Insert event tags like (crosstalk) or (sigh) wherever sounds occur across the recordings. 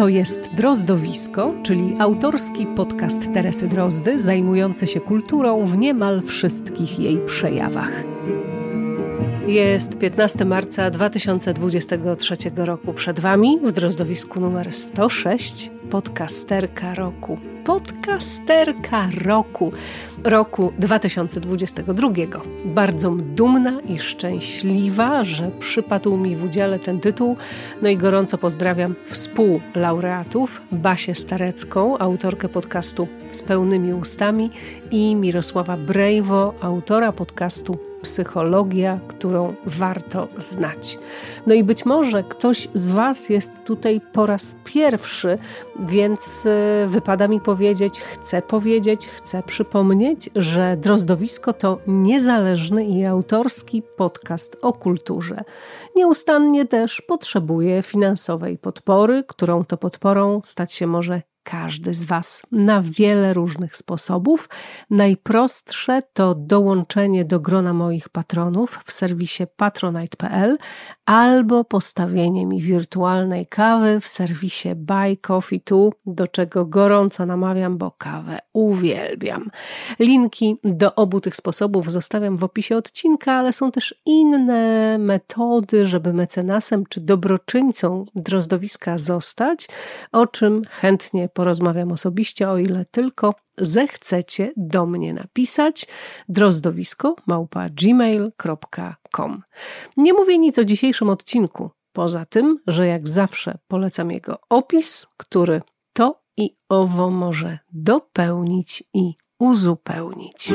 To jest Drozdowisko, czyli autorski podcast Teresy Drozdy, zajmujący się kulturą w niemal wszystkich jej przejawach. Jest 15 marca 2023 roku. Przed Wami w Drozdowisku numer 106 podcasterka roku. Podcasterka roku. Roku 2022. Bardzo dumna i szczęśliwa, że przypadł mi w udziale ten tytuł. No i gorąco pozdrawiam współlaureatów Basię Starecką, autorkę podcastu Z pełnymi ustami i Mirosława Brejwo, autora podcastu psychologia, którą warto znać. No i być może ktoś z Was jest tutaj po raz pierwszy, więc e, wypada mi powiedzieć, chcę powiedzieć, chcę przypomnieć, że Drozdowisko to niezależny i autorski podcast o kulturze. Nieustannie też potrzebuje finansowej podpory, którą to podporą stać się może każdy z Was na wiele różnych sposobów. Najprostsze to dołączenie do grona moich patronów w serwisie patronite.pl albo postawienie mi wirtualnej kawy w serwisie Buy Coffee Tu, do czego gorąco namawiam, bo kawę uwielbiam. Linki do obu tych sposobów zostawiam w opisie odcinka, ale są też inne metody, żeby mecenasem czy dobroczyńcą drozdowiska zostać, o czym chętnie porozmawiam osobiście, o ile tylko zechcecie do mnie napisać drozdowisko małpa gmail.com. Nie mówię nic o dzisiejszym odcinku, poza tym, że jak zawsze polecam jego opis, który to i owo może dopełnić i uzupełnić.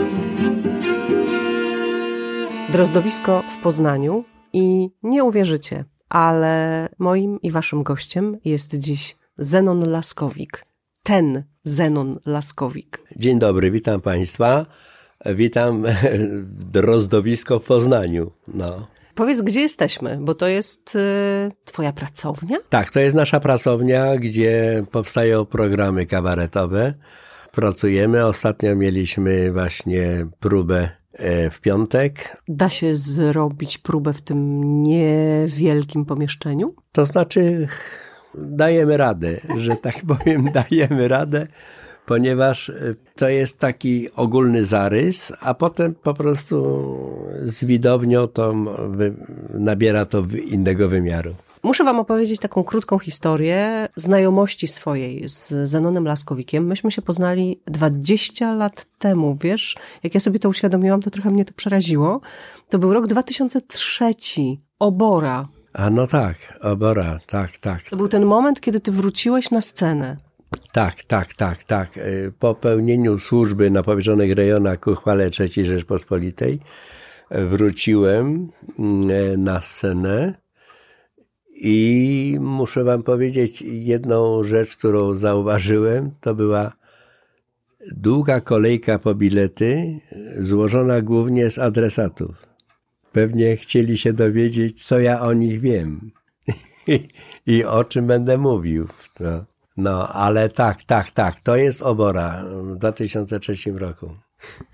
Drozdowisko w Poznaniu i nie uwierzycie, ale moim i waszym gościem jest dziś Zenon Laskowik, ten Zenon Laskowik. Dzień dobry, witam Państwa. Witam Drozdowisko w Poznaniu. No. Powiedz, gdzie jesteśmy, bo to jest y, Twoja pracownia? Tak, to jest nasza pracownia, gdzie powstają programy kabaretowe. Pracujemy. Ostatnio mieliśmy właśnie próbę e, w piątek. Da się zrobić próbę w tym niewielkim pomieszczeniu? To znaczy, dajemy radę, że tak (laughs) powiem, dajemy radę, ponieważ e, to jest taki ogólny zarys, a potem po prostu z widownią to nabiera to innego wymiaru. Muszę Wam opowiedzieć taką krótką historię znajomości swojej z Zenonem Laskowikiem. Myśmy się poznali 20 lat temu, wiesz? Jak ja sobie to uświadomiłam, to trochę mnie to przeraziło. To był rok 2003. Obora. A no tak, Obora, tak, tak. To był ten moment, kiedy Ty wróciłeś na scenę. Tak, tak, tak, tak. Y, po pełnieniu służby na powierzonych rejonach ku chwale III Rzeczpospolitej wróciłem y, na scenę i muszę wam powiedzieć jedną rzecz, którą zauważyłem, to była długa kolejka po bilety, złożona głównie z adresatów. Pewnie chcieli się dowiedzieć, co ja o nich wiem (laughs) i o czym będę mówił. No. no, ale tak, tak, tak, to jest Obora w 2003 roku.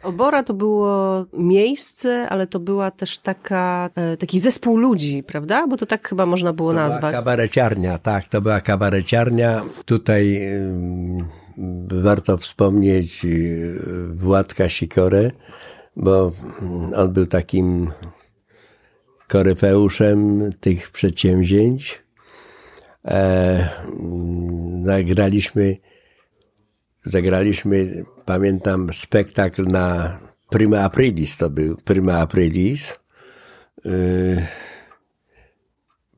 Obora to było miejsce, ale to była też taka, e, taki zespół ludzi, prawda? Bo to tak chyba można było to nazwać. Była kabareciarnia, tak, to była kabareciarnia. Tutaj warto wspomnieć y, Władka Sikorę, bo on był takim koryfeuszem tych przedsięwzięć. E, zagraliśmy zagraliśmy, pamiętam, spektakl na Prima Aprilis to był, Prima Aprilis. Y,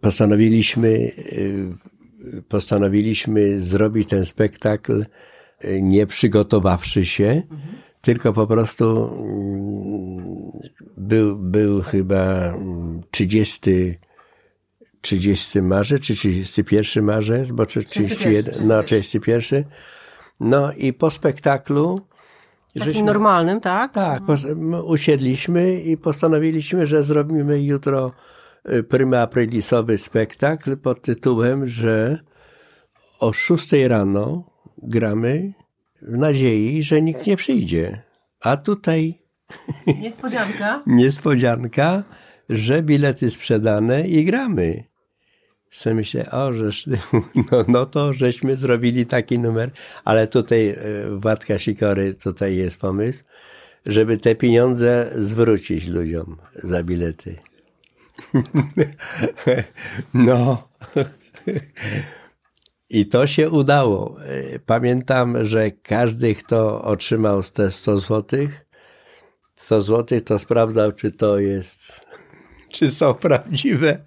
postanowiliśmy, y, postanowiliśmy zrobić ten spektakl y, nie przygotowawszy się, mhm. Tylko po prostu mm, był, był chyba 30 30 marzec, czy 31 marzec, bo 31, no 31, no i po spektaklu. Takim żeśmy, normalnym, tak? Tak, usiedliśmy i postanowiliśmy, że zrobimy jutro y, prima aprilisowy spektakl pod tytułem, że o 6 rano gramy w nadziei, że nikt nie przyjdzie. A tutaj. Niespodzianka. (laughs) niespodzianka, że bilety sprzedane i gramy. sobie myślę, o, żeż, (laughs) no, no to żeśmy zrobili taki numer, ale tutaj e, Władka Sikory, tutaj jest pomysł, żeby te pieniądze zwrócić ludziom za bilety. (laughs) No. I to się udało. Pamiętam, że każdy, kto otrzymał te 100 złotych, 100 złotych, to sprawdzał, czy to jest, (laughs) czy są prawdziwe.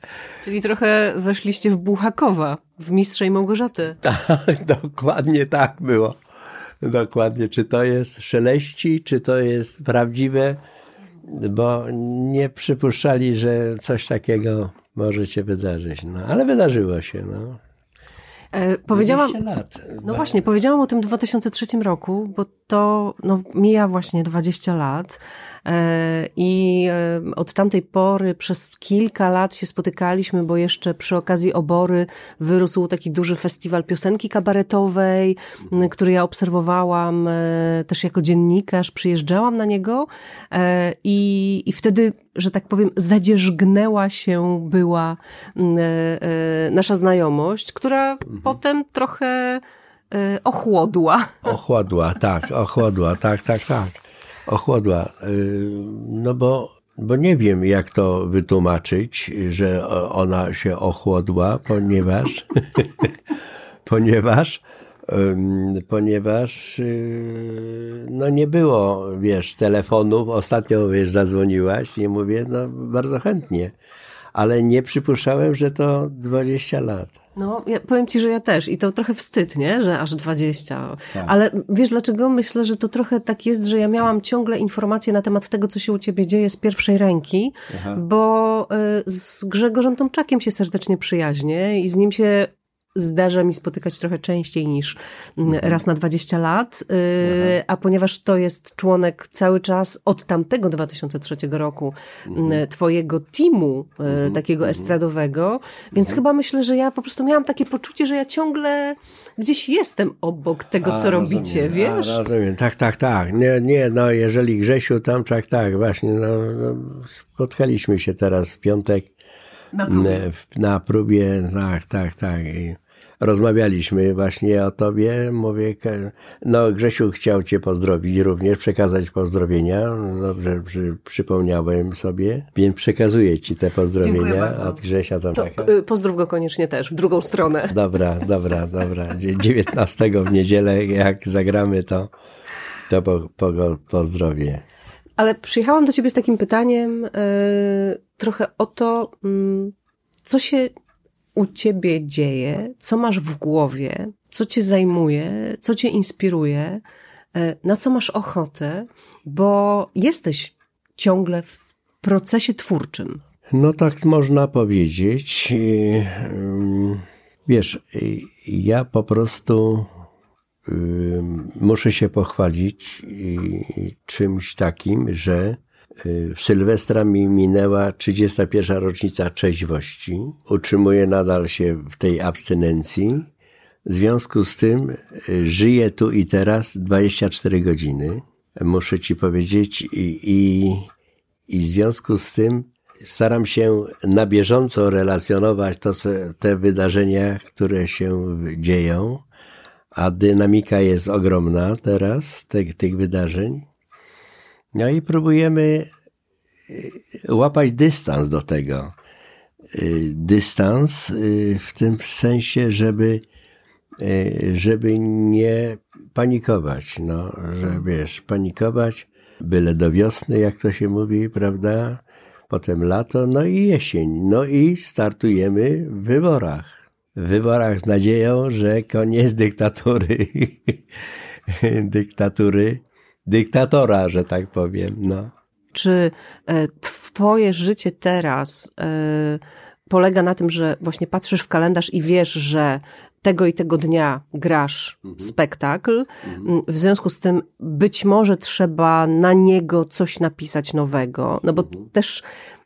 Czyli trochę weszliście w Buchakowa, w Mistrza i Małgorzatę. (laughs) Tak, dokładnie tak było. Dokładnie, czy to jest szeleści, czy to jest prawdziwe, bo nie przypuszczali, że coś takiego może się wydarzyć. No, ale wydarzyło się. No. E, powiedziałam, lat. No właśnie, powiedziałam o tym 2003 roku, bo to no, mija właśnie 20 lat. E, I e, od tamtej pory przez kilka lat się spotykaliśmy, bo jeszcze przy okazji obory wyrósł taki duży festiwal piosenki kabaretowej, który ja obserwowałam e, też jako dziennikarz, przyjeżdżałam na niego i, i wtedy, że tak powiem, zadzierzgnęła się była nasza znajomość, która mhm. potem trochę ochłodła. Ochłodła, tak, ochłodła, tak, tak, tak ochłodła. Y, no bo, bo nie wiem, jak to wytłumaczyć, że ona się ochłodła, ponieważ, (laughs) ponieważ, ponieważ y, no nie było, wiesz, telefonów. Ostatnio, wiesz, zadzwoniłaś i mówię, no bardzo chętnie. Ale nie przypuszczałem, że to 20 lat. No, ja powiem ci, że ja też. I to trochę wstyd, nie? Że aż 20. Tak. Ale wiesz dlaczego? Myślę, że to trochę tak jest, że ja miałam ciągle informacje na temat tego, co się u ciebie dzieje z pierwszej ręki, Aha. bo y, z Grzegorzem Tomczakiem się serdecznie przyjaźnię i z nim się zdarza mi spotykać trochę częściej niż mm, mhm. raz na 20 lat, y, a ponieważ to jest członek cały czas od tamtego 2003 roku mhm. twojego teamu y, mhm. takiego estradowego, więc chyba myślę, że ja po prostu miałam takie poczucie, że ja ciągle gdzieś jestem obok tego, co a, robicie, rozumiem, wiesz? A, rozumiem, tak, tak, tak. Nie, nie, no jeżeli Grzesiu tam, tak, tak, właśnie, no, no spotkaliśmy się teraz w piątek na próbie, na próbie tak, tak, tak. I rozmawialiśmy właśnie o tobie. Mówię, no Grzesiu chciał cię pozdrowić również, przekazać pozdrowienia. Dobrze przy, przypomniałem sobie, więc przekazuję ci te pozdrowienia od Grzesia Tomaka. To, y, pozdrów go koniecznie też, w drugą stronę. Dobra, dobra, dobra. 19 w niedzielę, jak zagramy, to, to po, po, pozdrowię. Ale przyjechałam do ciebie z takim pytaniem yy, trochę o to, yy, co się u ciebie dzieje, co masz w głowie, co cię zajmuje, co cię inspiruje, e, na co masz ochotę, bo jesteś ciągle w procesie twórczym. No tak można powiedzieć. Wiesz, ja po prostu muszę się pochwalić czymś takim, że Sylwestra mi minęła 31. rocznica trzeźwości. Utrzymuję nadal się w tej abstynencji. W związku z tym y, żyję tu i teraz 24 godziny. Muszę ci powiedzieć i, i, i w związku z tym staram się na bieżąco relacjonować to, te wydarzenia, które się dzieją, a dynamika jest ogromna teraz tych, tych wydarzeń. No i próbujemy y, łapać dystans do tego. Y, dystans y, w tym sensie, żeby, żeby nie panikować. No, że wiesz, panikować byle do wiosny, jak to się mówi, prawda? Potem lato, no i jesień. No i startujemy w wyborach. W wyborach z nadzieją, że koniec dyktatury. (laughs) dyktatury dyktatora, że tak powiem. No. Czy e, twoje życie teraz e, polega na tym, że właśnie patrzysz w kalendarz i wiesz, że tego i tego dnia grasz mhm. spektakl. Mhm. W związku z tym być może trzeba na niego coś napisać nowego. No bo mhm. też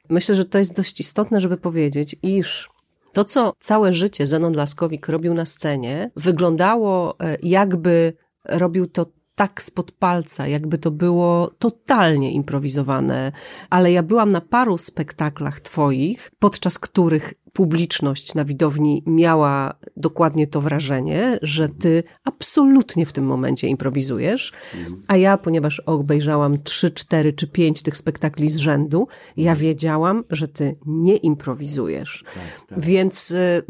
myślę, że to jest dość istotne, żeby powiedzieć, iż to, co całe życie Zenon Laskowik robił na scenie, wyglądało e, jakby robił to tak spod palca, jakby to było totalnie improwizowane. Ale ja byłam na paru spektaklach twoich, podczas których publiczność na widowni miała dokładnie to wrażenie, że ty absolutnie w tym momencie improwizujesz, a ja, ponieważ obejrzałam trzy, cztery czy pięć tych spektakli z rzędu, ja wiedziałam, że ty nie improwizujesz. Tak, tak. Więc y,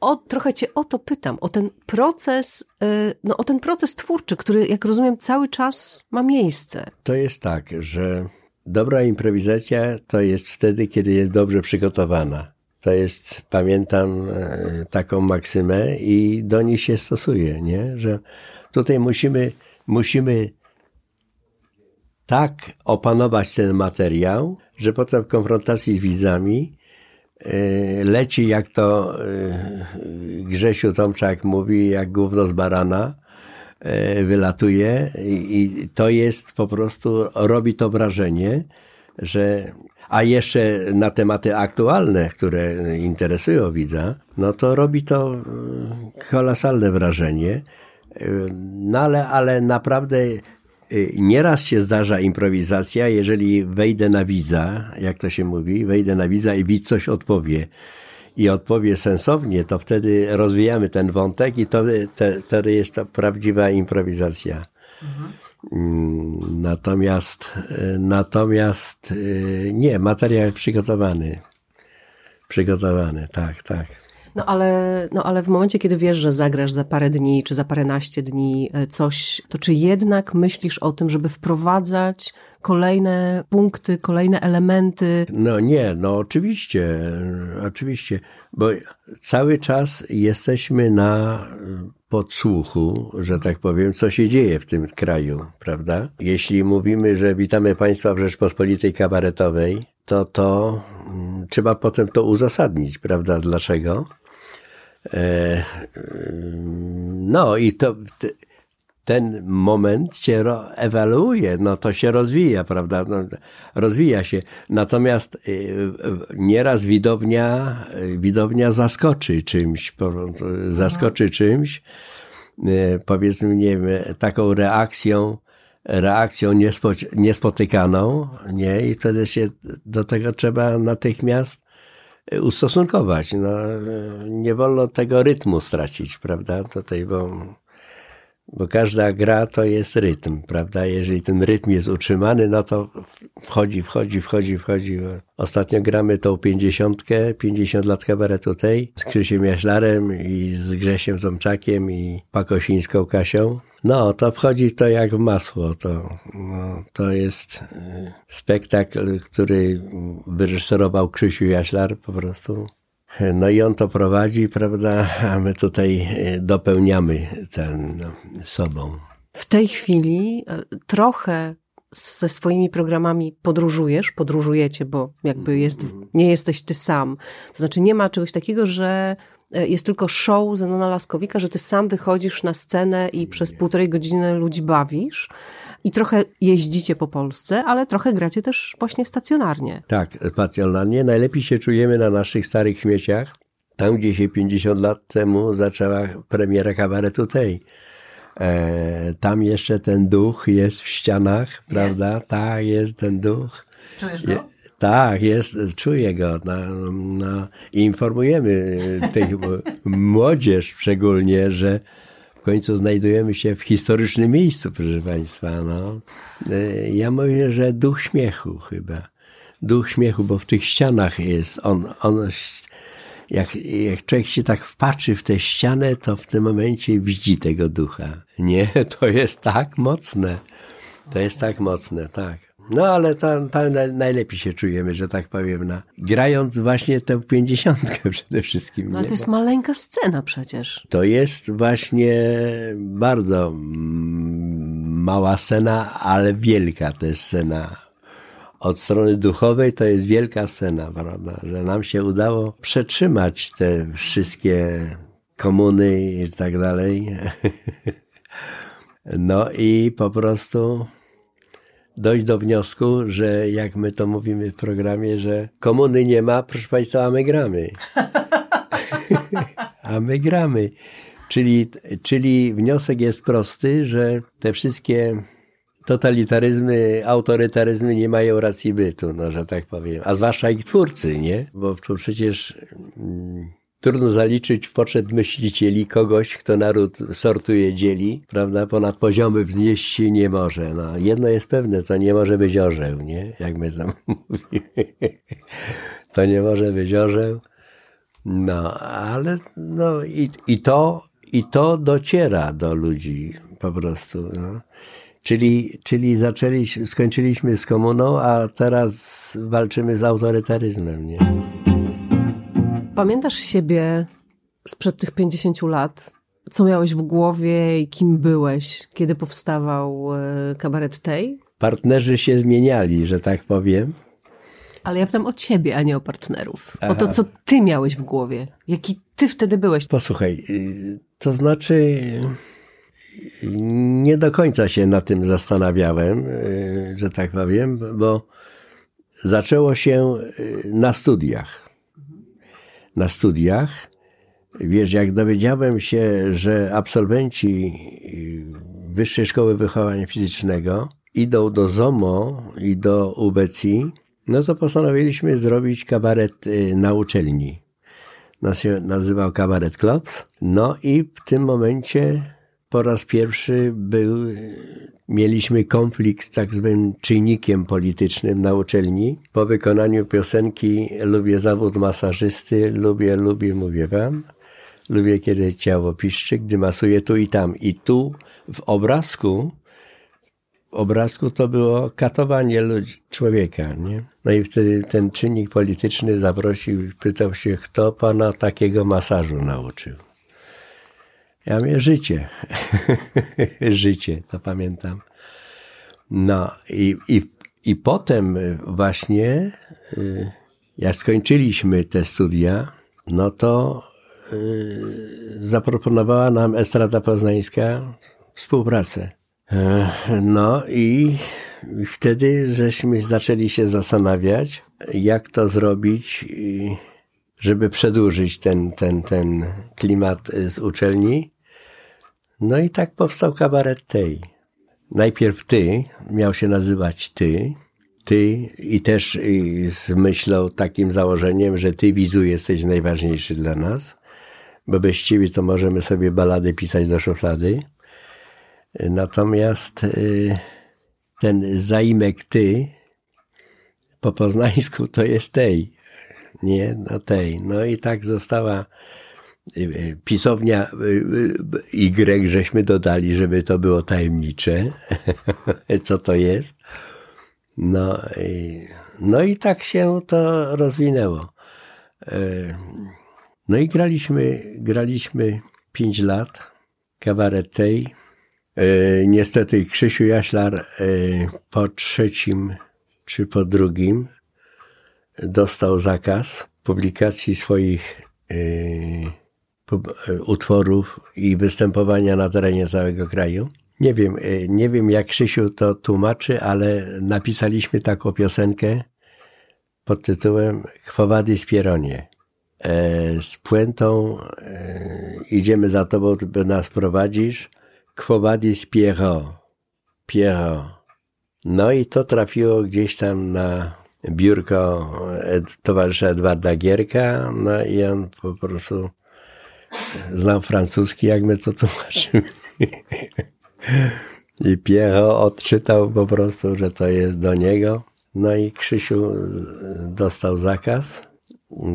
o, trochę cię o to pytam, o ten proces, y, no o ten proces twórczy, który, jak rozumiem, cały czas ma miejsce. To jest tak, że dobra improwizacja to jest wtedy, kiedy jest dobrze przygotowana. To jest, pamiętam e, taką maksymę i do niej się stosuje, nie? że tutaj musimy, musimy tak opanować ten materiał, że potem w konfrontacji z widzami leci, jak to e, Grzesiu Tomczak mówi, jak gówno z barana, wylatuje i to jest po prostu, robi to wrażenie, że a jeszcze na tematy aktualne, które interesują widza, no to robi to kolosalne wrażenie. No ale, ale naprawdę y, nieraz się zdarza improwizacja, jeżeli wejdę na widza, jak to się mówi, wejdę na widza i widz coś odpowie i odpowie sensownie, to wtedy rozwijamy ten wątek i to, wtedy jest to prawdziwa improwizacja. Mhm. Natomiast, e, natomiast e, nie, materiał przygotowany. Przygotowany, tak, tak. No ale, no ale w momencie, kiedy wiesz, że zagrasz za parę dni, czy za paręnaście dni e, coś, to czy jednak myślisz o tym, żeby wprowadzać kolejne punkty, kolejne elementy? No nie, no oczywiście, oczywiście, bo cały czas jesteśmy na podsłuchu, że tak powiem, co się dzieje w tym kraju, prawda? Jeśli mówimy, że witamy Państwa w Rzeczpospolitej Kabaretowej, to to mm, trzeba potem to uzasadnić, prawda? Dlaczego? E, no i to ten moment się ewaluuje, no to się rozwija, prawda? No, rozwija się. Natomiast y, nieraz widownia, widownia zaskoczy czymś, zaskoczy czymś, y, powiedzmy, nie wiem, taką reakcją, reakcją niespo, niespotykaną, nie? I wtedy się do tego trzeba natychmiast ustosunkować. No, nie wolno tego rytmu stracić, prawda? Tutaj, bo bo każda gra to jest rytm, prawda? Jeżeli ten rytm jest utrzymany, no to wchodzi, wchodzi, wchodzi, wchodzi. Ostatnio gramy tą pięćdziesiątkę, pięćdziesiąt lat kabaretu tej, z Krzysiem Jaślarem i z Grzesiem Tomczakiem i Pakosińską Kasią. No, to wchodzi to jak w masło. To, no, to jest e, spektakl, który wyreżyserował Krzysiu Jaślar po prostu. No i on to prowadzi, prawda, a my tutaj e, dopełniamy ten no, sobą. W tej chwili e, trochę ze swoimi programami podróżujesz, podróżujecie, bo jakby jest, nie jesteś ty sam. To znaczy nie ma czegoś takiego, że e, jest tylko show Zenona Laskowika, że ty sam wychodzisz na scenę i przez półtorej godziny ludzi bawisz i trochę jeździcie po Polsce, ale trochę gracie też właśnie stacjonarnie. Tak, stacjonarnie. Najlepiej się czujemy na naszych starych śmieciach, tam gdzie się 50 lat temu zaczęła premiera kabaretu tej. E, tam jeszcze ten duch jest w ścianach, jest. prawda? Tak, jest ten duch. Czujesz go? Je, tak, jest, czuję go. No, no, informujemy tych (laughs) młodzież szczególnie, że w końcu znajdujemy się w historycznym miejscu, proszę Państwa. No. E, ja mówię, że duch śmiechu chyba. Duch śmiechu, bo w tych ścianach jest on, on jak, jak człowiek się tak wpatrzy w tę ścianę, to w tym momencie widzi tego ducha. Nie, (laughs) to jest tak mocne. To jest tak mocne, tak. No ale tam, tam najlepiej się czujemy, że tak powiem, na, grając właśnie tę pięćdziesiątkę (laughs) przede wszystkim. No to jest maleńka scena przecież. To jest właśnie bardzo mała scena, ale wielka też scena. Od strony duchowej to jest wielka scena, prawda? Że nam się udało przetrzymać te wszystkie komuny i tak dalej. (laughs) No i po prostu dojść do wniosku, że jak my to mówimy w programie, że komuny nie ma, proszę Państwa, a my gramy. (laughs) a my gramy. Czyli, czyli wniosek jest prosty, że te wszystkie totalitaryzmy, autorytaryzmy nie mają racji bytu, no, że tak powiem. A zwłaszcza ich twórcy, nie? Bo przecież mm, trudno zaliczyć w poczet myślicieli kogoś, kto naród sortuje, dzieli, prawda? Ponad poziomy wznieść się nie może. No, jedno jest pewne, to nie może być orzeł, nie? Jak my tam (laughs) mówimy. To nie może być orzeł. No, ale no i, i to, i to dociera do ludzi po prostu. No. Czyli, czyli zaczęliśmy, skończyliśmy z komuną, a teraz walczymy z autorytaryzmem. Nie? Pamiętasz siebie sprzed tych 50 lat? Co miałeś w głowie i kim byłeś, kiedy powstawał e, kabaret tej? Partnerzy się zmieniali, że tak powiem. Ale ja pytam o ciebie, a nie o partnerów. Aha. O to, co ty miałeś w głowie. Jaki ty wtedy byłeś. Posłuchaj, y, to znaczy nie do końca się na tym zastanawiałem, y, że tak powiem, bo zaczęło się y, na studiach. Na studiach. Wiesz, jak dowiedziałem się, że absolwenci Wyższej Szkoły Wychowania Fizycznego idą do ZOMO i do UBCI, no to postanowiliśmy zrobić kabaret y, na uczelni. Nas się nazywał Kabaret Clubs. No i w tym momencie po raz pierwszy był, mieliśmy konflikt z tak zwanym czynnikiem politycznym na uczelni. Po wykonaniu piosenki lubię zawód masażysty, lubię, lubię, mówię wam. Lubię, kiedy ciało piszczy, gdy masuje tu i tam. I tu w obrazku obrazku to było katowanie ludzi, człowieka, nie? No i wtedy ten czynnik polityczny zaprosił pytał się, kto pana takiego masażu nauczył. Ja mówię, życie. (laughs) życie, to pamiętam. No i, i, i potem właśnie, y, jak skończyliśmy te studia, no to y, zaproponowała nam Estrada Poznańska współpracę. No i wtedy żeśmy zaczęli się zastanawiać, jak to zrobić, żeby przedłużyć ten, ten, ten klimat z uczelni. No i tak powstał kabaret tej. Najpierw ty, miał się nazywać ty, ty i też z myślą, takim założeniem, że ty widzu jesteś najważniejszy dla nas, bo bez ciebie to możemy sobie balady pisać do szuflady. Natomiast y, ten zaimek ty po poznańsku to jest tej, nie? No tej. No i tak została y, y, pisownia Y, żeśmy dodali, żeby to było tajemnicze, (laughs) co to jest. No i, no i tak się to rozwinęło. No i graliśmy, graliśmy pięć lat, kabaret tej, E, niestety Krzysiu Jaślar e, po trzecim czy po drugim dostał zakaz publikacji swoich e, utworów i występowania na terenie całego kraju. Nie wiem, nie wiem jak Krzysiu to tłumaczy, ale napisaliśmy taką piosenkę pod tytułem Chwowady Pieronie. Z puentą idziemy za tobą, by nas prowadzisz, Quo vadis Pierrot? Pierrot. No i to trafiło gdzieś tam na biurko towarzysza Edwarda Gierka, no i on po prostu znał francuski, jak my to tłumaczymy. (laughs) I Pierrot odczytał po prostu, że to jest do niego. No i Krzysiu dostał zakaz.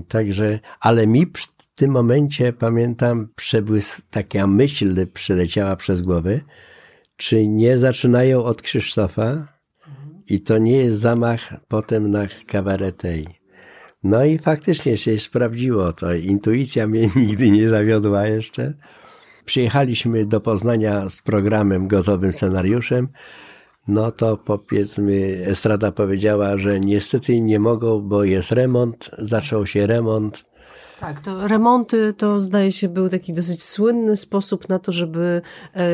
Także, ale mi w tym momencie pamiętam, przebłys, taka myśl przeleciała przez głowę, czy nie zaczynają od Krzysztofa i to nie jest zamach potem na kabaretej. No i faktycznie się sprawdziło to. Intuicja mnie (laughs) nigdy nie zawiodła jeszcze. Przyjechaliśmy do Poznania z programem gotowym scenariuszem. No to powiedzmy, Estrada powiedziała, że niestety nie mogą, bo jest remont, zaczął się remont Tak, to remonty to zdaje się był taki dosyć słynny sposób na to, żeby e,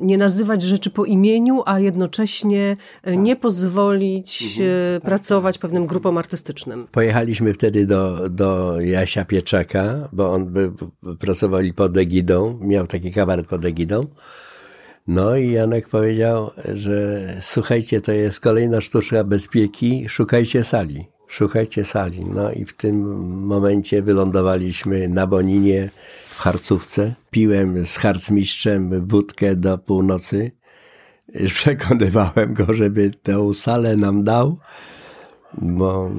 nie nazywać rzeczy po imieniu, a jednocześnie e, tak. nie pozwolić mhm. E, tak, pracować tak. pewnym grupom artystycznym. Pojechaliśmy wtedy do, do Jasia Pieczaka, bo on by, pracowali pod egidą, miał taki kabaret pod egidą. No i Janek powiedział, że słuchajcie, to jest kolejna sztuczka bezpieki, szukajcie sali szukajcie sali. No i w tym momencie wylądowaliśmy na Boninie w Harcówce. Piłem z harcmistrzem wódkę do północy. (laughs) Przekonywałem go, żeby tę salę nam dał. Bo,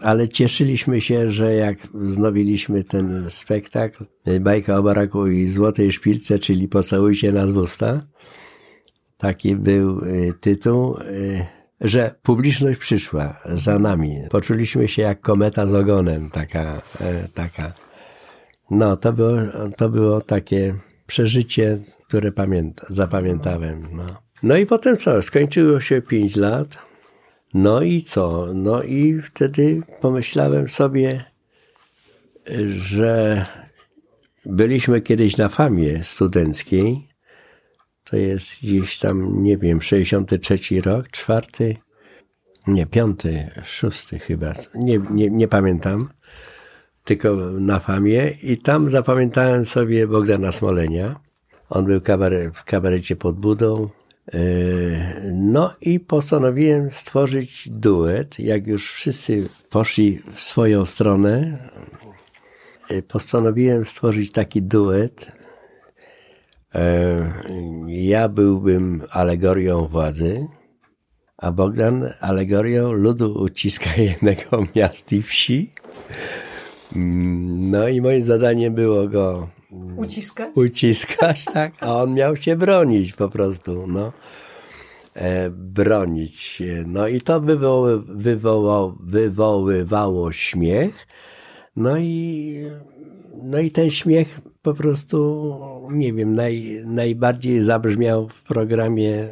ale cieszyliśmy się, że jak wznowiliśmy ten spektakl, bajka o baraku i złotej szpilce, czyli pocałuj się na usta. Taki był y, tytuł. Że publiczność przyszła za nami. Poczuliśmy się jak kometa z ogonem, taka, e, taka. No, to było, to było takie przeżycie, które pamięta, zapamiętałem. No. no i potem co? Skończyło się pięć lat. No i co? No i wtedy pomyślałem sobie, że byliśmy kiedyś na famie studenckiej to jest gdzieś tam, nie wiem, 63 rok, czwarty, nie, piąty, szósty chyba, nie, nie, nie pamiętam, tylko na famie i tam zapamiętałem sobie Bogdana Smolenia. On był kabaret, w kabarecie pod budą. E, no i postanowiłem stworzyć duet. Jak już wszyscy poszli w swoją stronę, e, postanowiłem stworzyć taki duet ja byłbym alegorią władzy, a Bogdan alegorią ludu uciskanego (laughs) miast i wsi. Mm, no i moim zadaniem było go uciskać, uciskać (laughs) tak, a on miał się bronić po prostu, no. E, bronić się. No i to wywoły, wywoływało śmiech. No i, no i ten śmiech po prostu, nie wiem, naj, najbardziej zabrzmiał w programie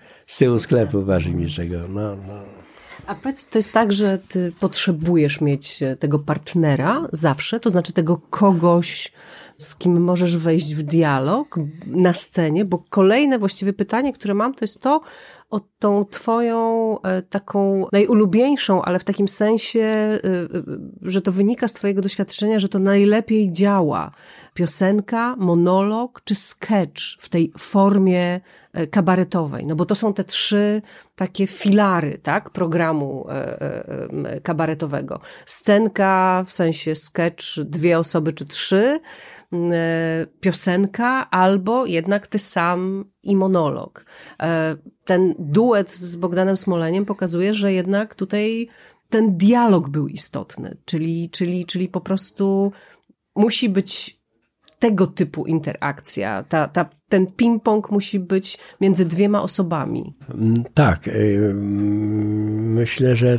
z tyłu sklepu warzywniczego. No, no. A powiedz, to jest tak, że ty potrzebujesz mieć tego partnera zawsze, to znaczy tego kogoś, z kim możesz wejść w dialog na scenie, bo kolejne właściwie pytanie, które mam, to jest to, o tą twoją e, taką najulubieńszą, ale w takim sensie, e, e, że to wynika z twojego doświadczenia, że to najlepiej działa. Piosenka, monolog czy sketch w tej formie kabaretowej. No bo to są te trzy takie filary, tak, programu kabaretowego. Scenka, w sensie sketch, dwie osoby czy trzy, piosenka, albo jednak ty sam i monolog. E, ten duet z Bogdanem Smoleniem pokazuje, że jednak tutaj ten dialog był istotny, czyli, czyli, czyli po prostu musi być tego typu interakcja. Ta, ta, ten ping-pong musi być między dwiema osobami. Mm, tak. Y, myślę, że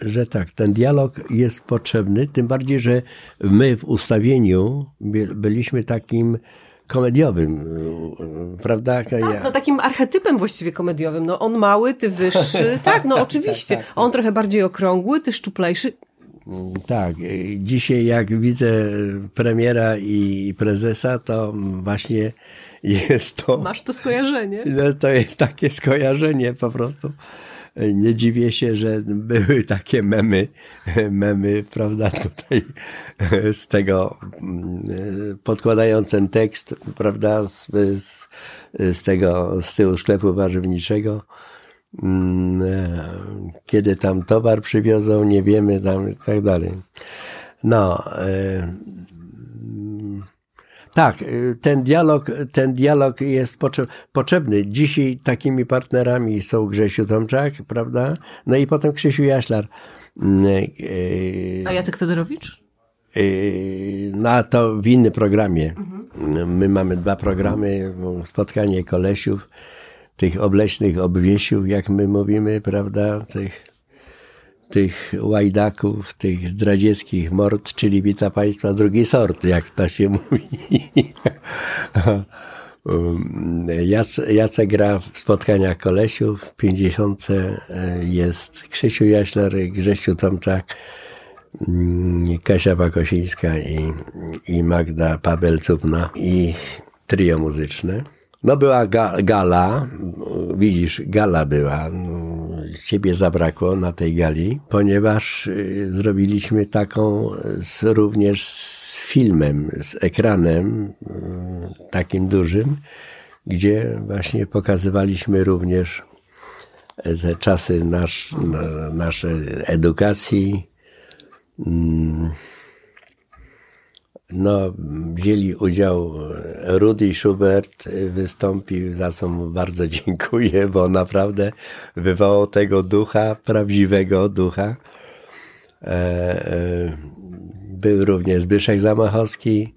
że tak, ten dialog jest potrzebny, tym bardziej, że my w ustawieniu byliśmy takim komediowym, prawda? Tak, no takim archetypem właściwie komediowym. No on mały, ty wyższy. (laughs) tak, no oczywiście. Tak, tak, tak. On trochę bardziej okrągły, ty szczuplejszy. Tak, dzisiaj jak widzę premiera i prezesa, to właśnie jest to... Masz to skojarzenie. (laughs) No, to jest takie skojarzenie po prostu nie dziwię się, że były takie memy, (laughs) memy, prawda, tutaj z tego, podkładając ten tekst, prawda, z, z, z tego, z tyłu sklepu warzywniczego, kiedy tam towar przywiozą, nie wiemy tam i tak dalej. No, e, tak, y, ten dialog, ten dialog jest potrzebny. Dzisiaj takimi partnerami są Grzesiu Tomczak, prawda? No i potem Krzysiu Jaślar. Mm, y, A Jacek Fedorowicz? Y, no to w innym programie. Mhm. My mamy dwa programy, spotkanie kolesiów, tych obleśnych obwiesiów, jak my mówimy, prawda, tych tych łajdaków, tych zdradzieckich mord, czyli wita Państwa drugi sort, jak to się mówi. (laughs) Jacek gra w spotkaniach kolesiów, w 50 jest Krzysiu Jaśler, Grzesiu Tomczak, mm, Kasia Bakosińska i, i Magda Pabelcówna i trio muzyczne. No była ga, gala, widzisz, gala była. Ciebie zabrakło na tej gali, ponieważ y, zrobiliśmy taką z, również z filmem, z ekranem y, takim dużym, gdzie właśnie pokazywaliśmy również te czasy nasz, naszej edukacji. No, wzięli udział Rudy Schubert, wystąpił, za co mu bardzo (laughs) dziękuję, bo naprawdę wywołał tego ducha, prawdziwego ducha. E, e, był również Zbyszek Zamachowski,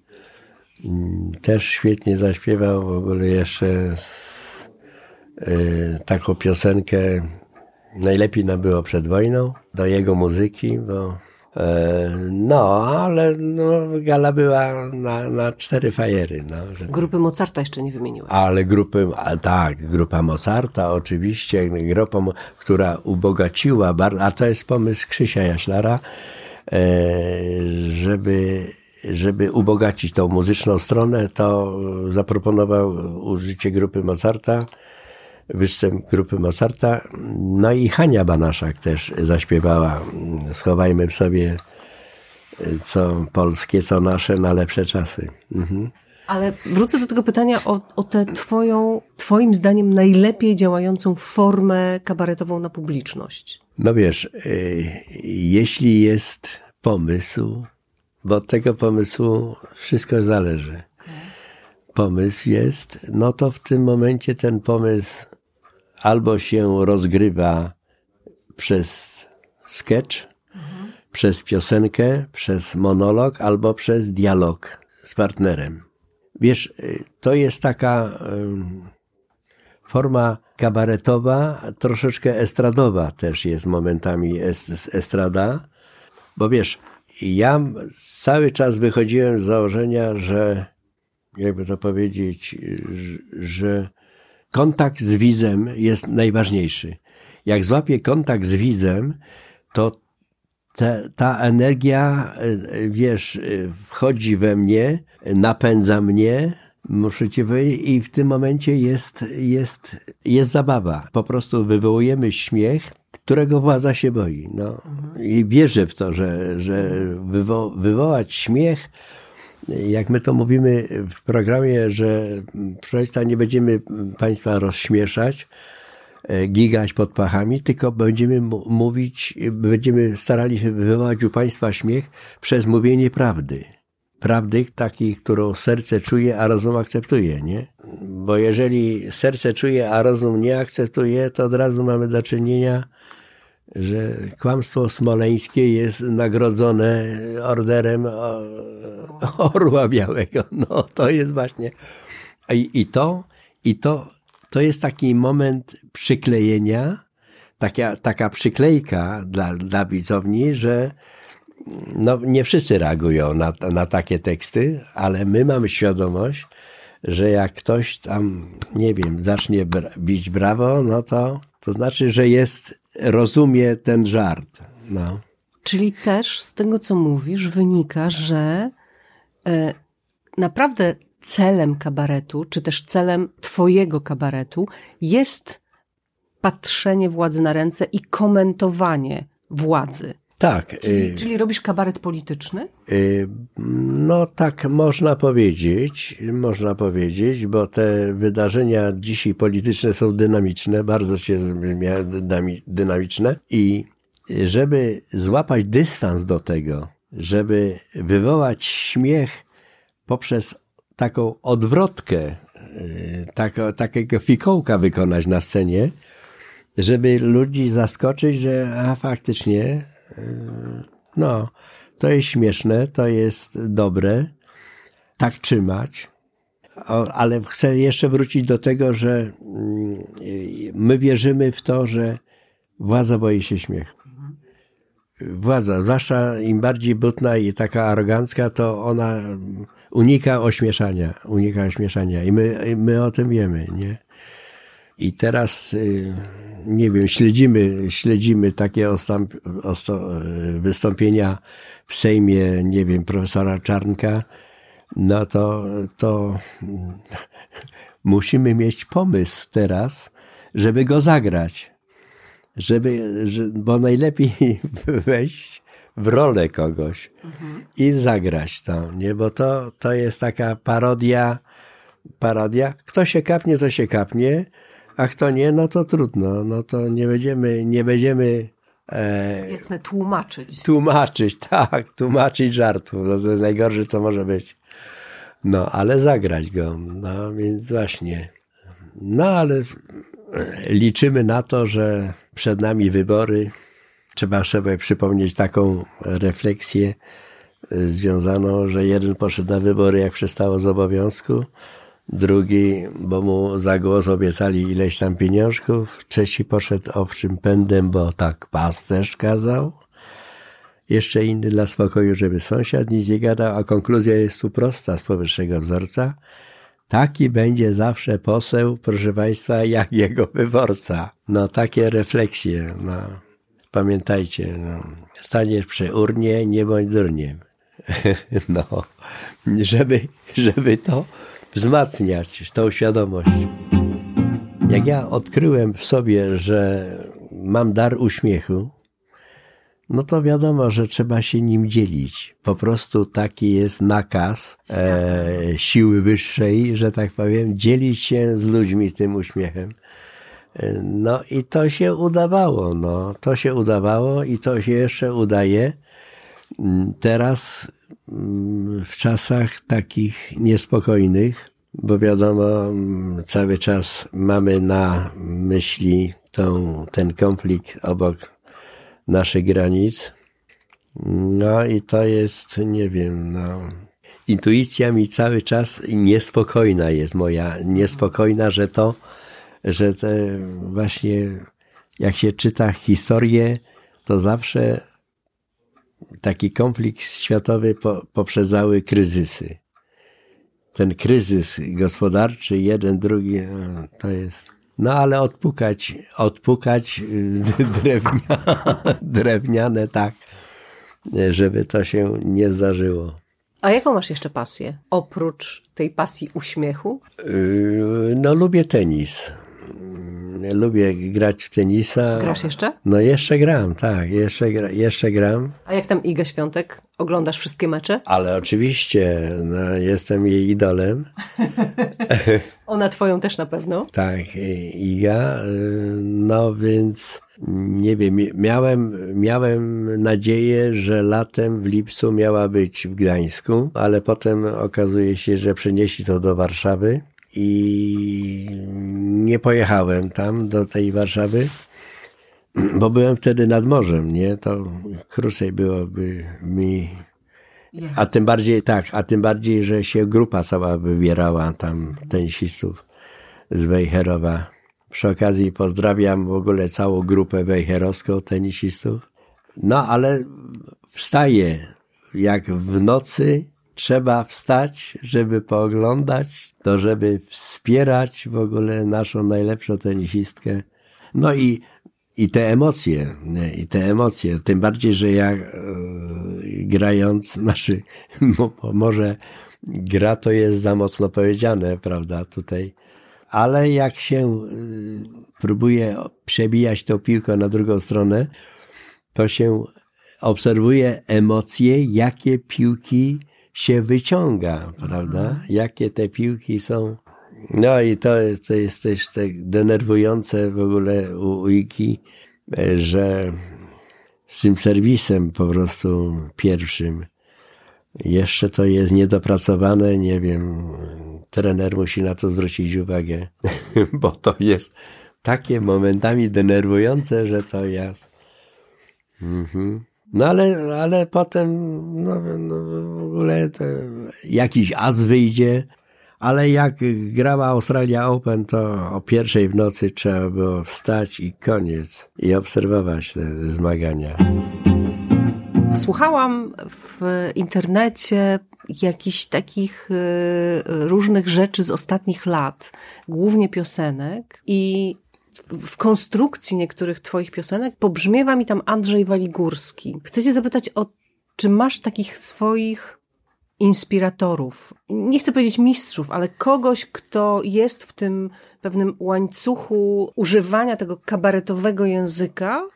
mm, też świetnie zaśpiewał, w ogóle jeszcze taką piosenkę najlepiej nam było przed wojną, do jego muzyki, bo e, no, ale no, gala była na, na cztery fajery. No, że... Grupy Mozarta jeszcze nie wymieniłem. Ale grupy, a tak, grupa Mozarta oczywiście, grupa, która ubogaciła, a to jest pomysł Krzysia Jaślara, e, żeby żeby ubogacić tą muzyczną stronę, to zaproponował użycie grupy Mozarta występ grupy Mozarta. No i Hania Banaszak też zaśpiewała Schowajmy w sobie co polskie, co nasze na lepsze czasy. Mhm. Ale wrócę do tego pytania o, o tę twoją, twoim zdaniem najlepiej działającą formę kabaretową na publiczność. No wiesz, y, jeśli jest pomysł, bo od tego pomysłu wszystko zależy. Pomysł jest, no to w tym momencie ten pomysł albo się rozgrywa przez sketch, mhm. przez piosenkę, przez monolog, albo przez dialog z partnerem. Wiesz, y, to jest taka forma kabaretowa, troszeczkę estradowa też jest momentami estrada, bo wiesz, ja cały czas wychodziłem z założenia, że jakby to powiedzieć, że kontakt z widzem jest najważniejszy. Jak złapię kontakt z widzem, to te, ta energia, e, wiesz, e, wchodzi we mnie, napędza mnie, muszę ci powiedzieć, i w tym momencie jest, jest, jest zabawa. Po prostu wywołujemy śmiech, którego władza się boi. No. I wierzę w to, że, że wywo wywołać śmiech jak my to mówimy w programie, że proszę Państwa, nie będziemy Państwa rozśmieszać, e, gigać pod pachami, tylko będziemy mówić, będziemy starali się wywołać u Państwa śmiech przez mówienie prawdy. Prawdy takiej, którą serce czuje, a rozum akceptuje, nie? Bo jeżeli serce czuje, a rozum nie akceptuje, to od razu mamy do czynienia że kłamstwo smoleńskie jest nagrodzone orderem Orła Białego. No to jest właśnie. I, i to, i to, to jest taki moment przyklejenia, taka, taka przyklejka dla, dla widzowni, że no, nie wszyscy reagują na, na takie teksty, ale my mamy świadomość, że jak ktoś tam, nie wiem, zacznie bić brawo, no to, to znaczy, że jest rozumie ten żart. No. Czyli też z tego, co mówisz, wynika, że e, naprawdę celem kabaretu, czy też celem twojego kabaretu jest patrzenie władzy na ręce i komentowanie władzy. Tak. Czyli, y, czyli, robisz kabaret polityczny? Y, no tak można powiedzieć, można powiedzieć, bo te wydarzenia dzisiaj polityczne są dynamiczne, bardzo się dynamiczne i żeby złapać dystans do tego, żeby wywołać śmiech poprzez taką odwrotkę, y, tako, takiego fikołka wykonać na scenie, żeby ludzi zaskoczyć, że a faktycznie no, to jest śmieszne, to jest dobre, tak trzymać. Ale chcę jeszcze wrócić do tego, że mm, my wierzymy w to, że władza boi się śmiechu. Władza, zwłaszcza im bardziej butna i taka arogancka, to ona unika ośmieszania, unika ośmieszania i my, my o tym wiemy, nie? I teraz, y, nie wiem, śledzimy, śledzimy takie osto, wystąpienia w Sejmie, nie wiem, profesora Czarnka, no to, to (laughs) musimy mieć pomysł teraz, żeby go zagrać. Żeby, bo najlepiej (laughs) wejść w rolę kogoś i zagrać to, nie? Bo to, to jest taka parodia, parodia. Kto się kapnie, to się kapnie, a kto nie, no to trudno. No to nie będziemy, nie będziemy e, Jasne, tłumaczyć. Tłumaczyć, (laughs) tak, tłumaczyć żartu. No to najgorsze, co może być. No, ale zagrać go. No, więc właśnie. No, ale liczymy na to, że przed nami wybory. Trzeba sobie przypomnieć taką refleksję y, związaną, że jeden poszedł na wybory, jak przestało z obowiązku, drugi, bo mu za głos obiecali ileś tam pieniążków, trzeci poszedł owczym pędem, bo tak pasterz kazał, jeszcze inny dla spokoju, żeby sąsiad nic nie gadał, a konkluzja jest tu prosta z powyższego wzorca. Taki będzie zawsze poseł, proszę Państwa, jak jego wyborca. No, takie refleksje, no. Pamiętajcie, no. Staniesz przy urnie, nie bądź durniem. (laughs) no, żeby, żeby to wzmacniać, tą świadomość. Jak ja odkryłem w sobie, że mam dar uśmiechu, no to wiadomo, że trzeba się nim dzielić. Po prostu taki jest nakaz e, siły wyższej, że tak powiem, dzielić się z ludźmi tym uśmiechem. E, no i to się udawało, no. To się udawało i to się jeszcze udaje. Mm, teraz w czasach takich niespokojnych, bo wiadomo, cały czas mamy na myśli tą, ten konflikt obok naszych granic. No i to jest, nie wiem, no. Intuicja mi cały czas niespokojna jest moja, niespokojna, że to, że te właśnie jak się czyta historię, to zawsze taki konflikt światowy po, poprzedzały kryzysy. Ten kryzys gospodarczy, jeden, drugi, no, to jest no ale odpukać, odpukać y, (laughs) drewnia, drewniane tak, żeby to się nie zdarzyło. A jaką masz jeszcze pasję? Oprócz tej pasji uśmiechu? No lubię tenis lubię grać w tenisa. Grasz jeszcze? No jeszcze gram, tak, jeszcze, gra, jeszcze gram. A jak tam Iga Świątek? Oglądasz wszystkie mecze? Ale oczywiście, no, jestem jej idolem. (laughs) Ona twoją też na pewno? Tak, Iga, no więc nie wiem, miałem, miałem nadzieję, że latem w lipcu miała być w Gdańsku, ale potem okazuje się, że przenieśli to do Warszawy i nie pojechałem tam do tej Warszawy, bo byłem wtedy nad morzem, nie? To krócej byłoby mi. A tym bardziej, tak, a tym bardziej, że się grupa cała wybierała tam tenisistów z Wejherowa. Przy okazji pozdrawiam w ogóle całą grupę wejherowską tenisistów. No, ale wstaję jak w nocy trzeba wstać, żeby pooglądać, to żeby wspierać w ogóle naszą najlepszą tenisistkę. No i, i te emocje, nie? i te emocje, tym bardziej, że ja e, grając, (laughs) znaczy, mo, może gra to jest za mocno powiedziane, prawda, tutaj, ale jak się e, próbuje przebijać tą piłkę na drugą stronę, to się obserwuje emocje, jakie piłki się wyciąga, prawda? Mhm. Jakie te piłki są. No i to, to jest też tak denerwujące w ogóle u Iki, że z tym serwisem po prostu pierwszym jeszcze to jest niedopracowane, nie wiem, trener musi na to zwrócić uwagę, (laughs) bo to jest takie momentami denerwujące, że to jest. Mhm. No ale, ale potem no, no w ogóle jakiś as wyjdzie, ale jak grała Australia Open, to o pierwszej w nocy trzeba było wstać i koniec i obserwować te zmagania. Słuchałam w internecie jakichś takich e, różnych rzeczy z ostatnich lat, głównie piosenek i w konstrukcji niektórych twoich piosenek pobrzmiewa mi tam Andrzej Waligórski. Chcę cię zapytać o, czy masz takich swoich inspiratorów, nie chcę powiedzieć mistrzów, ale kogoś, kto jest w tym pewnym łańcuchu używania tego kabaretowego języka,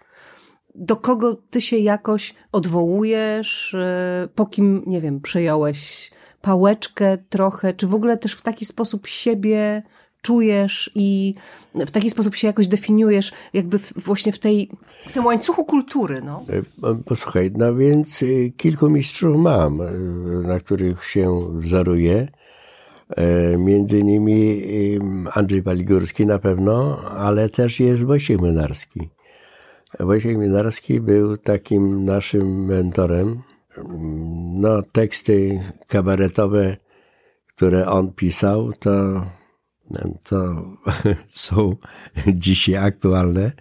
do kogo ty się jakoś odwołujesz, e, po kim, nie wiem, przejąłeś pałeczkę trochę, czy w ogóle też w taki sposób siebie czujesz i w taki sposób się jakoś definiujesz, jakby właśnie w, tej, w tym łańcuchu kultury. No. E, posłuchaj, no więc e, kilku mistrzów mam, na których się wzoruję. Między innymi Andrzej Waligórski na pewno, ale też jest Wojciech Młynarski. Wojciech Minarski był takim naszym mentorem. No, teksty kabaretowe, które on pisał, to, to (laughs) są dzisiaj aktualne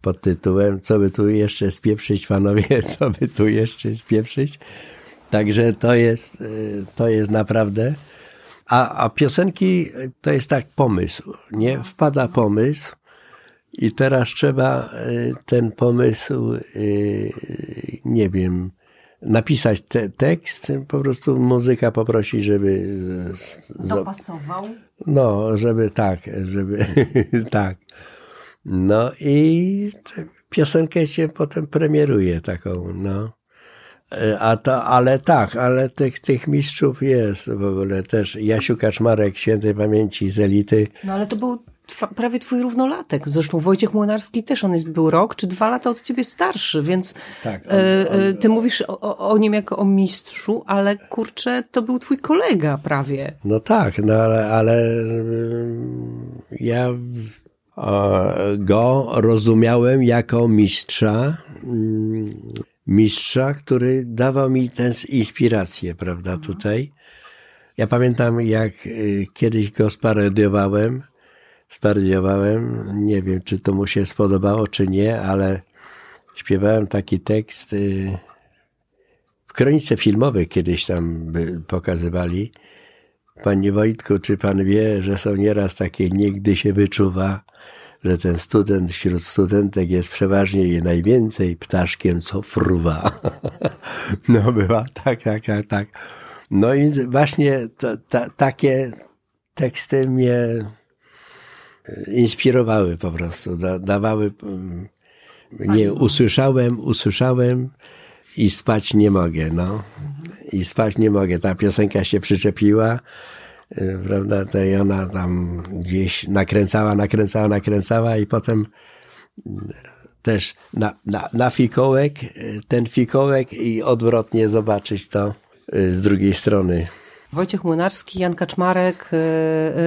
pod tytułem Co by tu jeszcze spieprzyć, panowie, (laughs) co by tu jeszcze spieprzyć. Także to jest, to jest naprawdę. A, a piosenki to jest tak pomysł, nie? Wpada pomysł i teraz trzeba y, ten pomysł, y, nie wiem, napisać te, tekst, po prostu muzyka poprosi, żeby... Dopasował? No, żeby tak, żeby (laughs) tak. No i piosenkę się potem premieruje taką, no. A to, ale tak, ale tych, tych mistrzów jest w ogóle też. Jasiu Kaczmarek, świętej pamięci z elity. No ale to był prawie twój równolatek. Zresztą Wojciech Młynarski też, on jest, był rok czy dwa lata od ciebie starszy, więc tak, on, e, on, e, ty mówisz o, o, nim jako o mistrzu, ale kurczę, to był twój kolega prawie. No tak, no ale, ale ja go rozumiałem jako mistrza, mm, mistrza, który dawał mi tę inspirację, prawda, mhm. tutaj. Ja pamiętam, jak y, kiedyś go sparodiowałem, sparodiowałem, nie wiem, czy to mu się spodobało, czy nie, ale śpiewałem taki tekst y, w kronice filmowej kiedyś tam pokazywali. Panie Wojtku, czy pan wie, że są nieraz takie niegdy się wyczuwa, że ten student wśród studentek jest przeważnie je najwięcej ptaszkiem, co fruwa. (laughs) No była tak, tak, tak, tak. No i właśnie to, ta, takie teksty mnie e, inspirowały po prostu, da, dawały, mm, nie, usłyszałem, usłyszałem i spać nie mogę, no. I spać nie mogę. Ta piosenka się przyczepiła, prawda, to i ona tam gdzieś nakręcała, nakręcała, nakręcała i potem y, też na, na, na fikołek, y, ten fikołek i odwrotnie zobaczyć to z drugiej strony. Wojciech Młynarski, Jan Kaczmarek,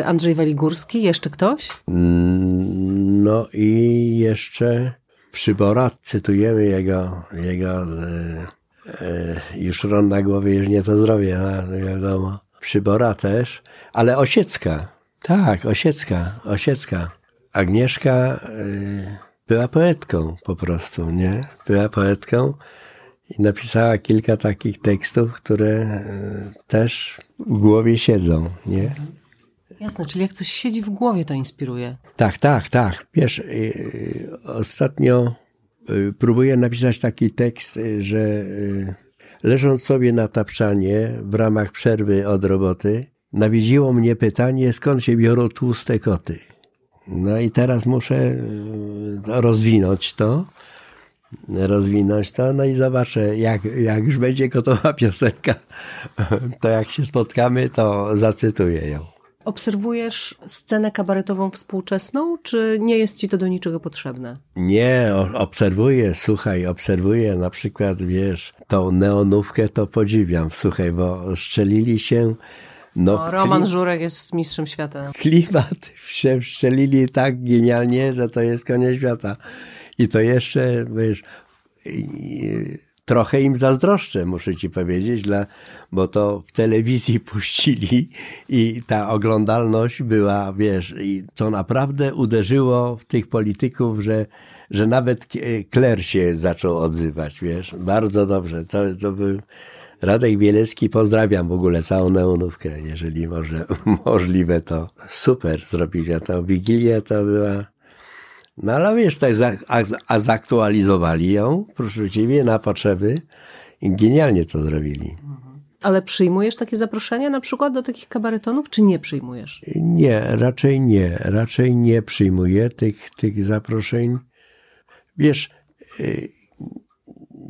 Andrzej Waligórski, jeszcze ktoś? Mm, no i jeszcze Przybora, cytujemy jego, jego już ron na głowie, już nie to zrobię, wiadomo. Przybora też, ale Osiecka. Tak, Osiecka, Osiecka. Agnieszka y, była poetką po prostu, nie? Była poetką i napisała kilka takich tekstów, które y, też w głowie siedzą, nie? Jasne, czyli jak coś siedzi w głowie, to inspiruje. Tak, tak, tak. Wiesz, y, ostatnio próbuję napisać taki tekst, że Leżąc sobie na tapczanie w ramach przerwy od roboty, nawiedziło mnie pytanie, skąd się biorą tłuste koty. No i teraz muszę e, rozwinąć to, rozwinąć to, no i zobaczę, jak, jak już będzie gotowa piosenka, (laughs) to jak się spotkamy, to zacytuję ją. Obserwujesz scenę kabaretową współczesną, czy nie jest ci to do niczego potrzebne? Nie, obserwuję, słuchaj, obserwuję na przykład, wiesz, tą neonówkę to podziwiam, słuchaj, bo strzelili się no, no Roman kli... Żurek jest mistrzem świata. Klimat się strzelili tak genialnie, że to jest koniec świata. I to jeszcze, wiesz, trochę im zazdroszczę, muszę ci powiedzieć, dla, bo to w telewizji (laughs) puścili i ta oglądalność była, wiesz, i to naprawdę uderzyło w tych polityków, że, że nawet Kler się zaczął odzywać, wiesz, bardzo dobrze. To, to był Radek Bielecki, pozdrawiam w ogóle całą neonówkę, jeżeli może, (laughs) możliwe to. Super zrobili, a ta Wigilia to była... No ale wiesz, tak za, a, a zaktualizowali ją, proszę Ciebie, na potrzeby i genialnie to zrobili. Ale przyjmujesz takie zaproszenia na przykład do takich kabaretonów, czy nie przyjmujesz? Nie, raczej nie. Raczej nie przyjmuję tych, tych zaproszeń. Wiesz, y,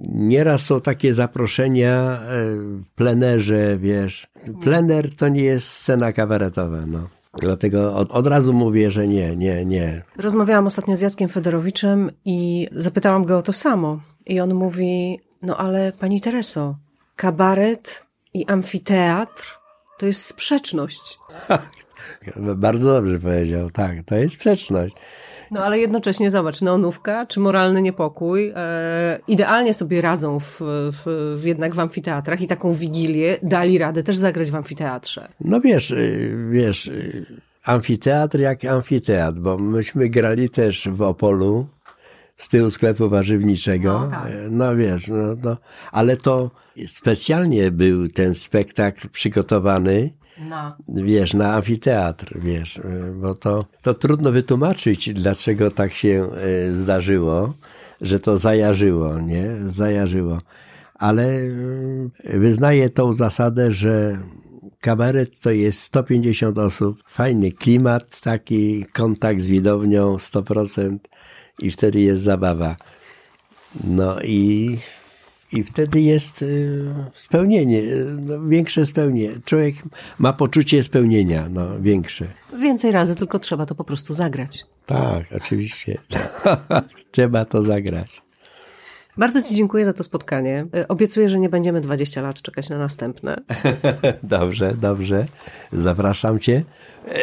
nieraz są takie zaproszenia y, w plenerze, wiesz. Plener to nie jest scena kabaretowa, no. Dlatego od, od razu mówię, że nie, nie, nie. Rozmawiałam ostatnio z Jackiem Fedorowiczem i zapytałam go o to samo. I on mówi, no ale pani Tereso, kabaret i amfiteatr to jest sprzeczność. (laughs) Bardzo dobrze powiedział, tak, to jest sprzeczność. No ale jednocześnie zobacz, neonówka czy moralny niepokój e, idealnie sobie radzą w, w, w, jednak w amfiteatrach i taką wigilię dali radę też zagrać w amfiteatrze. No wiesz, y, wiesz, y, amfiteatr jak amfiteatr, bo myśmy grali też w Opolu z tyłu sklepu warzywniczego. No, tak. no wiesz, no, no, ale to specjalnie był ten spektakl przygotowany, No. wiesz, na amfiteatr, wiesz, bo to, to trudno wytłumaczyć, dlaczego tak się e, zdarzyło, że to zajarzyło, nie? Zajarzyło. Ale e, wyznaję tą zasadę, że kabaret to jest 150 osób, fajny klimat, taki kontakt z widownią 100% i wtedy jest zabawa. No i i wtedy jest y, spełnienie, y, no, większe spełnienie. Człowiek ma poczucie spełnienia, no, większe. Więcej razy, tylko trzeba to po prostu zagrać. Tak, oczywiście. (laughs) Trzeba to zagrać. Bardzo Ci dziękuję za to spotkanie. E, Obiecuję, że nie będziemy 20 lat czekać na następne. (laughs) Dobrze, dobrze. Zapraszam Cię. E,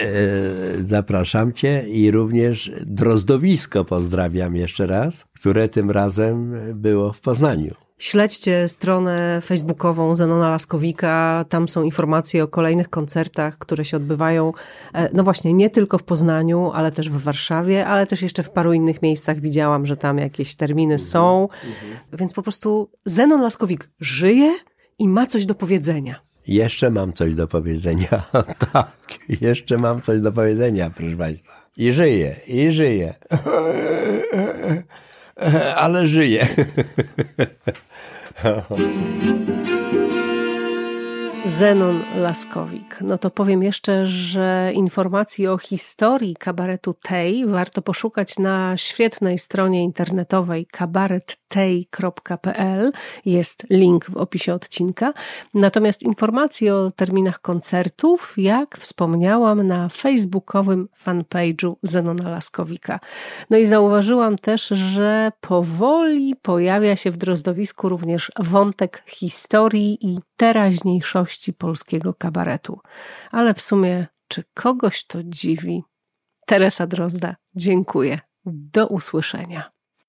Zapraszam Cię i również Drozdowisko pozdrawiam jeszcze raz, które tym razem było w Poznaniu. Śledźcie stronę facebookową Zenona Laskowika. Tam są informacje o kolejnych koncertach, które się odbywają, e, no właśnie, nie tylko w Poznaniu, ale też w Warszawie, ale też jeszcze w paru innych miejscach widziałam, że tam jakieś terminy są. Więc po prostu Zenon Laskowik żyje i ma coś do powiedzenia. Jeszcze mam coś do powiedzenia. (laughs) tak, jeszcze mam coś do powiedzenia, proszę Państwa. I żyję, i żyję. (laughs) Ale żyję. (laughs) 呵 (laughs) 呵 Zenon Laskowik. No to powiem jeszcze, że informacji o historii kabaretu Tej warto poszukać na świetnej stronie internetowej kabarettej.pl. Jest link w opisie odcinka. Natomiast informacji o terminach koncertów, jak wspomniałam, na facebookowym fanpage'u Zenona Laskowika. No i zauważyłam też, że powoli pojawia się w Drozdowisku również wątek historii i teraźniejszości polskiego kabaretu. Ale w sumie, czy kogoś to dziwi? Teresa Drozda, dziękuję. Do usłyszenia.